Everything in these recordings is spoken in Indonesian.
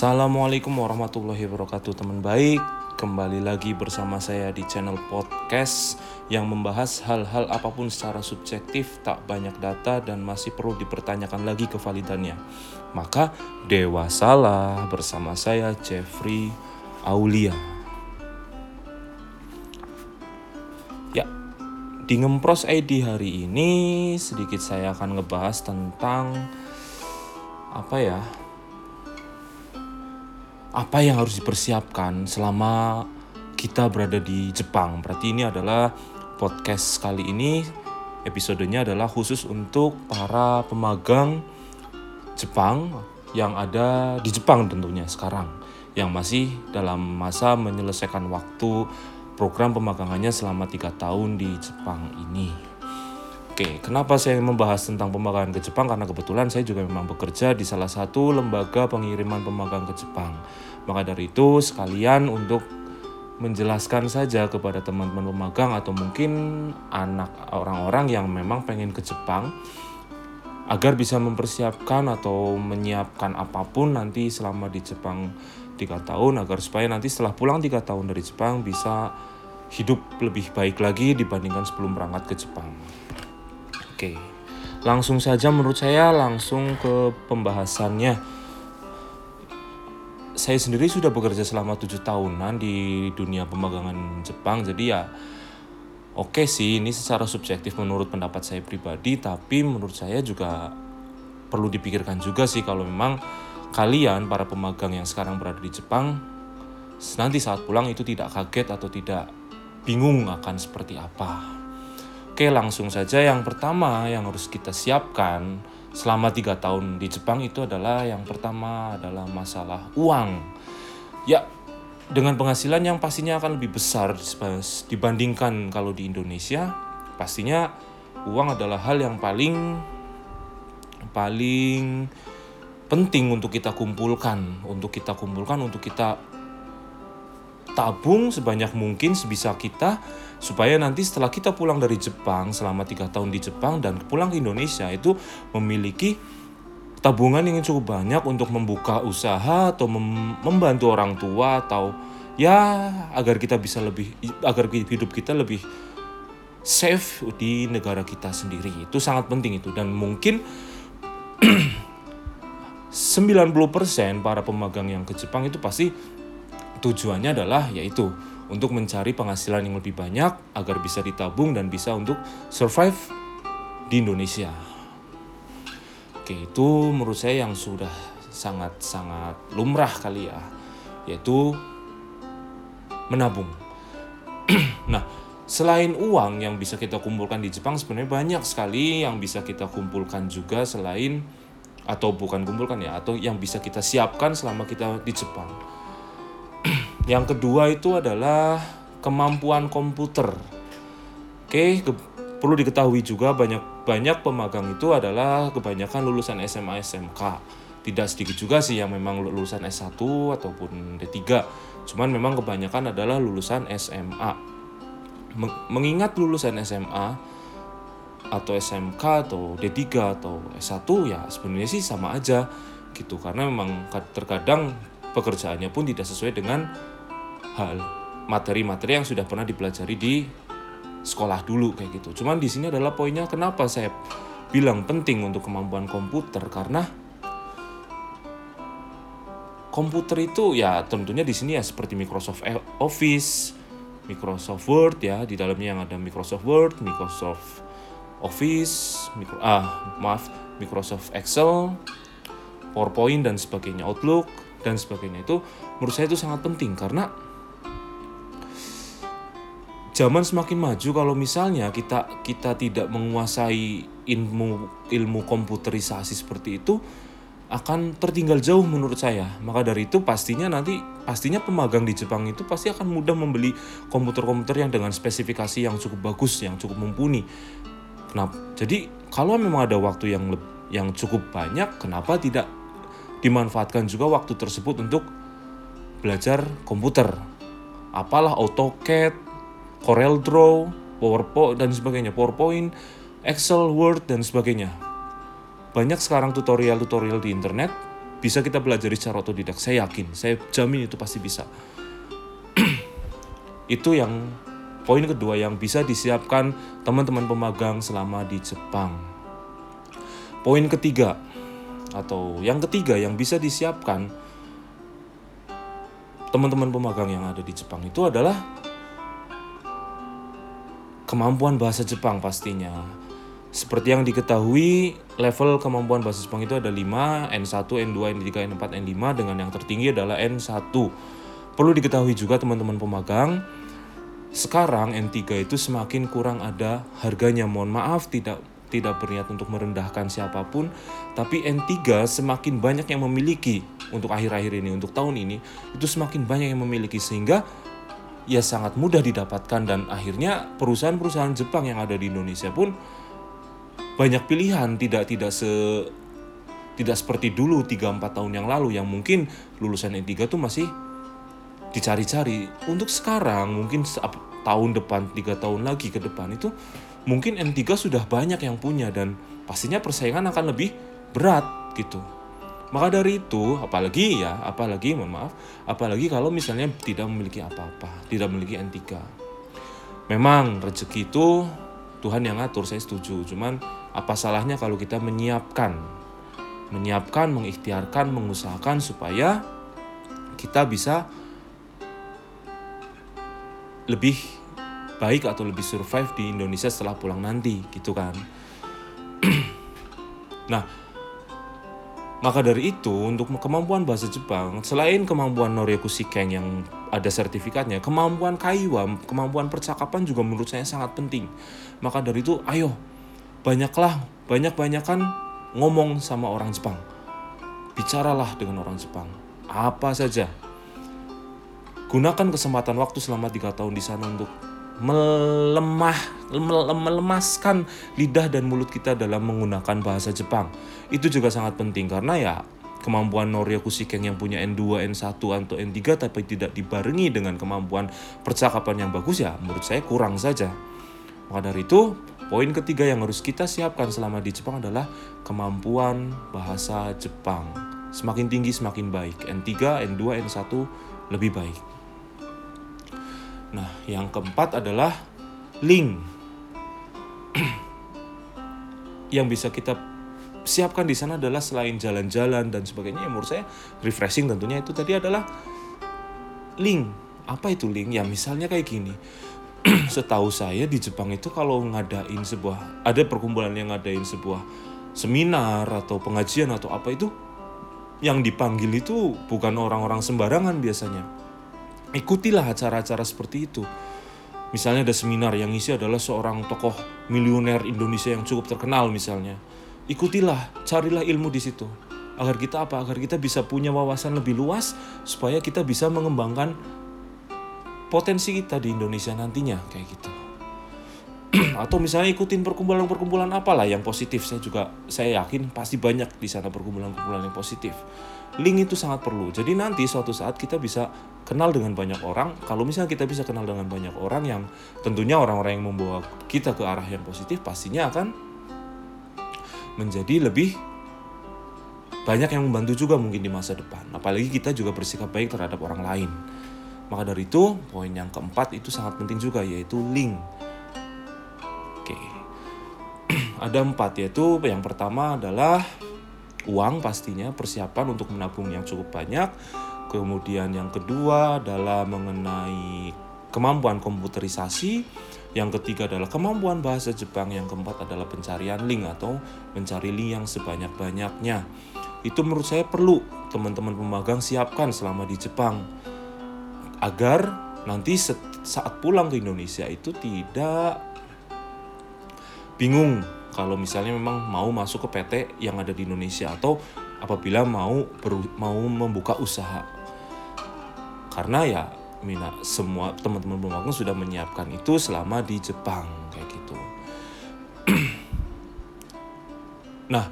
Assalamualaikum warahmatullahi wabarakatuh teman baik. Kembali lagi bersama saya di channel podcast Yang membahas hal-hal apa pun secara subjektif Tak banyak data dan masih perlu dipertanyakan lagi kevalidannya Maka dewasalah bersama saya Jeffrey Aulia. Ya, di Ngempros ID hari ini sedikit saya akan ngebahas tentang apa ya apa yang harus dipersiapkan selama kita berada di Jepang. Berarti ini adalah podcast kali ini episodenya adalah khusus untuk para pemagang Jepang yang ada di Jepang tentunya sekarang yang masih dalam masa menyelesaikan waktu program pemagangannya selama tiga tahun di Jepang ini. Oke, kenapa saya membahas tentang pemagangan ke Jepang? Karena kebetulan saya juga memang bekerja di salah satu lembaga pengiriman pemagang ke Jepang. Maka dari itu, sekalian untuk menjelaskan saja kepada teman-teman pemagang atau mungkin anak orang-orang yang memang pengen ke Jepang agar bisa mempersiapkan atau menyiapkan apa pun nanti selama di Jepang tiga tahun agar supaya nanti setelah pulang tiga tahun dari Jepang bisa hidup lebih baik lagi dibandingkan sebelum berangkat ke Jepang. Oke, langsung saja menurut saya langsung ke pembahasannya. Saya sendiri sudah bekerja selama tujuh tahunan di dunia pemagangan Jepang, jadi ya oke sih ini secara subjektif menurut pendapat saya pribadi, tapi menurut saya juga perlu dipikirkan juga sih kalau memang kalian para pemagang yang sekarang berada di Jepang nanti saat pulang itu tidak kaget atau tidak bingung akan seperti apa. Oke, langsung saja yang pertama yang harus kita siapkan selama tiga tahun di Jepang itu adalah yang pertama adalah masalah uang. Ya, dengan penghasilan yang pastinya akan lebih besar dibandingkan kalau di Indonesia, pastinya uang adalah hal yang paling paling penting untuk kita kumpulkan, untuk kita kumpulkan, untuk kita tabung sebanyak mungkin sebisa kita supaya nanti setelah kita pulang dari Jepang selama tiga tahun di Jepang dan pulang ke Indonesia itu memiliki tabungan yang cukup banyak untuk membuka usaha atau mem membantu orang tua atau ya agar kita bisa lebih agar hidup kita lebih safe di negara kita sendiri. Itu sangat penting itu. Dan mungkin 90% para pemagang yang ke Jepang itu pasti tujuannya adalah yaitu untuk mencari penghasilan yang lebih banyak agar bisa ditabung dan bisa untuk survive di Indonesia. Oke, itu menurut saya yang sudah sangat-sangat lumrah kali ya, yaitu menabung. nah, selain uang yang bisa kita kumpulkan di Jepang sebenarnya banyak sekali yang bisa kita kumpulkan juga selain atau bukan kumpulkan ya, atau yang bisa kita siapkan selama kita di Jepang yang kedua itu adalah kemampuan komputer. Oke, ke, perlu diketahui juga banyak banyak pemagang itu adalah kebanyakan lulusan SMA SMK. Tidak sedikit juga sih yang memang lulusan S1 ataupun D3. Cuman memang kebanyakan adalah lulusan SMA. Mengingat lulusan SMA atau SMK atau D3 atau S1 ya sebenarnya sih sama aja gitu karena memang terkadang pekerjaannya pun tidak sesuai dengan hal materi-materi yang sudah pernah dipelajari di sekolah dulu kayak gitu. Cuman di sini adalah poinnya kenapa saya bilang penting untuk kemampuan komputer? Karena komputer itu ya tentunya di sini ya seperti Microsoft Office, Microsoft Word ya. Di dalamnya yang ada Microsoft Word, Microsoft Office, micro, ah maaf Microsoft Excel, PowerPoint dan sebagainya, Outlook dan sebagainya. Itu menurut saya itu sangat penting karena zaman semakin maju kalau misalnya kita kita tidak menguasai ilmu ilmu komputerisasi seperti itu akan tertinggal jauh menurut saya. Maka dari itu pastinya nanti pastinya pemagang di Jepang itu pasti akan mudah membeli komputer-komputer yang dengan spesifikasi yang cukup bagus, yang cukup mumpuni. Kenapa? Jadi kalau memang ada waktu yang yang cukup banyak, kenapa tidak dimanfaatkan juga waktu tersebut untuk belajar komputer. Apalah AutoCAD, Corel Draw, PowerPoint dan sebagainya, PowerPoint, Excel, Word dan sebagainya. Banyak sekarang tutorial-tutorial di internet bisa kita pelajari secara otodidak. Saya yakin, saya jamin itu pasti bisa. itu yang poin kedua yang bisa disiapkan teman-teman pemagang selama di Jepang. Poin ketiga atau yang ketiga yang bisa disiapkan teman-teman pemagang yang ada di Jepang itu adalah kemampuan bahasa Jepang pastinya. Seperti yang diketahui, level kemampuan bahasa Jepang itu ada 5, N1, N2, N3, N4, N5 dengan yang tertinggi adalah N1. Perlu diketahui juga teman-teman pemagang, sekarang N3 itu semakin kurang ada harganya. Mohon maaf tidak tidak berniat untuk merendahkan siapa pun, tapi N3 semakin banyak yang memiliki untuk akhir-akhir ini, untuk tahun ini, itu semakin banyak yang memiliki sehingga ya sangat mudah didapatkan dan akhirnya perusahaan-perusahaan Jepang yang ada di Indonesia pun banyak pilihan, tidak tidak se tidak seperti dulu 3 4 tahun yang lalu yang mungkin lulusan N3 tuh masih dicari-cari. Untuk sekarang mungkin tahun depan, tiga tahun lagi ke depan itu mungkin N3 sudah banyak yang punya dan pastinya persaingan akan lebih berat gitu. Maka dari itu, apalagi ya, apalagi mohon maaf, apalagi kalau misalnya tidak memiliki apa-apa, tidak memiliki N3. Memang rezeki itu Tuhan yang ngatur, saya setuju. Cuman apa salahnya kalau kita menyiapkan, menyiapkan, mengikhtiarkan, mengusahakan supaya kita bisa lebih baik atau lebih survive di Indonesia setelah pulang nanti gitu kan nah maka dari itu untuk kemampuan bahasa Jepang selain kemampuan Noryaku Shikeng yang ada sertifikatnya kemampuan kaiwa kemampuan percakapan juga menurut saya sangat penting. Maka dari itu ayo banyaklah banyak-banyakan ngomong sama orang Jepang. Bicaralah dengan orang Jepang. Apa saja. Gunakan kesempatan waktu selama tiga tahun di sana untuk melemah melemaskan lidah dan mulut kita dalam menggunakan bahasa Jepang. Itu juga sangat penting karena ya kemampuan Noria Kusikeng yang punya N2, N1 atau N3 tapi tidak dibarengi dengan kemampuan percakapan yang bagus ya menurut saya kurang saja. Maka dari itu, poin ketiga yang harus kita siapkan selama di Jepang adalah kemampuan bahasa Jepang. Semakin tinggi semakin baik. N3, N2, N1 lebih baik. Nah, yang keempat adalah link. Yang bisa kita siapkan di sana adalah selain jalan-jalan dan sebagainya yang menurut saya refreshing tentunya itu tadi adalah link. Apa itu link? Ya misalnya kayak gini. Setahu saya di Jepang itu kalau ngadain sebuah ada perkumpulan yang ngadain sebuah seminar atau pengajian atau apa itu yang dipanggil itu bukan orang-orang sembarangan biasanya ikutilah acara-acara seperti itu. Misalnya ada seminar yang isi adalah seorang tokoh miliuner Indonesia yang cukup terkenal misalnya. Ikutilah, carilah ilmu di situ. Agar kita apa? Agar kita bisa punya wawasan lebih luas supaya kita bisa mengembangkan potensi kita di Indonesia nantinya kayak gitu. Atau misalnya ikutin perkumpulan-perkumpulan apalah yang positif. Saya juga saya yakin pasti banyak di sana perkumpulan-perkumpulan yang positif link itu sangat perlu. Jadi nanti suatu saat kita bisa kenal dengan banyak orang. Kalau misalnya kita bisa kenal dengan banyak orang yang tentunya orang-orang yang membawa kita ke arah yang positif pastinya akan menjadi lebih banyak yang membantu juga mungkin di masa depan. Apalagi kita juga bersikap baik terhadap orang lain. Maka dari itu, poin yang keempat itu sangat penting juga yaitu link. Oke. Ada empat yaitu yang pertama adalah uang pastinya, persiapan untuk menabung yang cukup banyak. Kemudian yang kedua adalah mengenai kemampuan komputerisasi. Yang ketiga adalah kemampuan bahasa Jepang. Yang keempat adalah pencarian link atau mencari link yang sebanyak-banyaknya. Itu menurut saya perlu teman-teman pemagang siapkan selama di Jepang. Agar nanti saat pulang ke Indonesia itu tidak bingung kalau misalnya memang mau masuk ke PT yang ada di Indonesia atau apabila mau ber, mau membuka usaha karena ya Mina semua teman-teman pemagang sudah menyiapkan itu selama di Jepang kayak gitu. nah,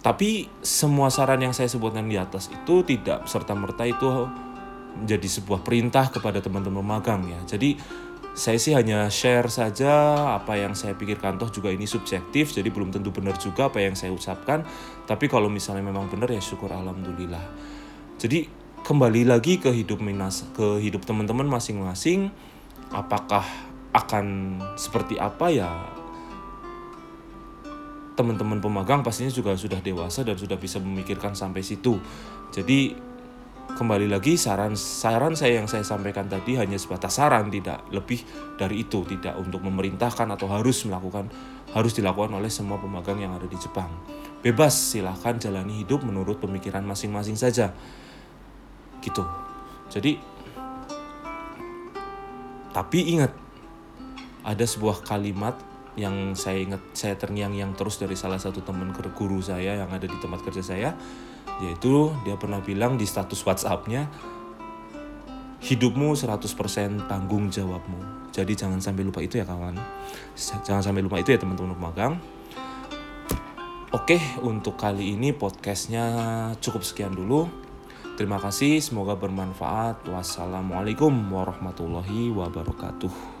tapi semua saran yang saya sebutkan di atas itu tidak serta merta itu menjadi sebuah perintah kepada teman-teman magang ya. Jadi saya sih hanya share saja apa yang saya pikirkan. Toh juga ini subjektif jadi belum tentu benar juga apa yang saya ucapkan. Tapi kalau misalnya memang benar ya syukur alhamdulillah. Jadi kembali lagi ke hidup minas ke hidup teman-teman masing-masing. Apakah akan seperti apa? Ya teman-teman pemagang pastinya juga sudah dewasa dan sudah bisa memikirkan sampai situ. Jadi kembali lagi saran saran saya yang saya sampaikan tadi hanya sebatas saran tidak lebih dari itu tidak untuk memerintahkan atau harus melakukan harus dilakukan oleh semua pemagang yang ada di Jepang. Bebas silahkan jalani hidup menurut pemikiran masing-masing saja. Gitu. Jadi tapi ingat ada sebuah kalimat yang saya ingat saya terngiang-yang terus dari salah satu teman guru saya yang ada di tempat kerja saya yaitu dia pernah bilang di status WhatsAppnya hidupmu 100% tanggung jawabmu jadi jangan sampai lupa itu ya kawan jangan sampai lupa itu ya teman-teman magang Oke, untuk kali ini podcastnya cukup sekian dulu. Terima kasih, semoga bermanfaat. Wassalamualaikum warahmatullahi wabarakatuh.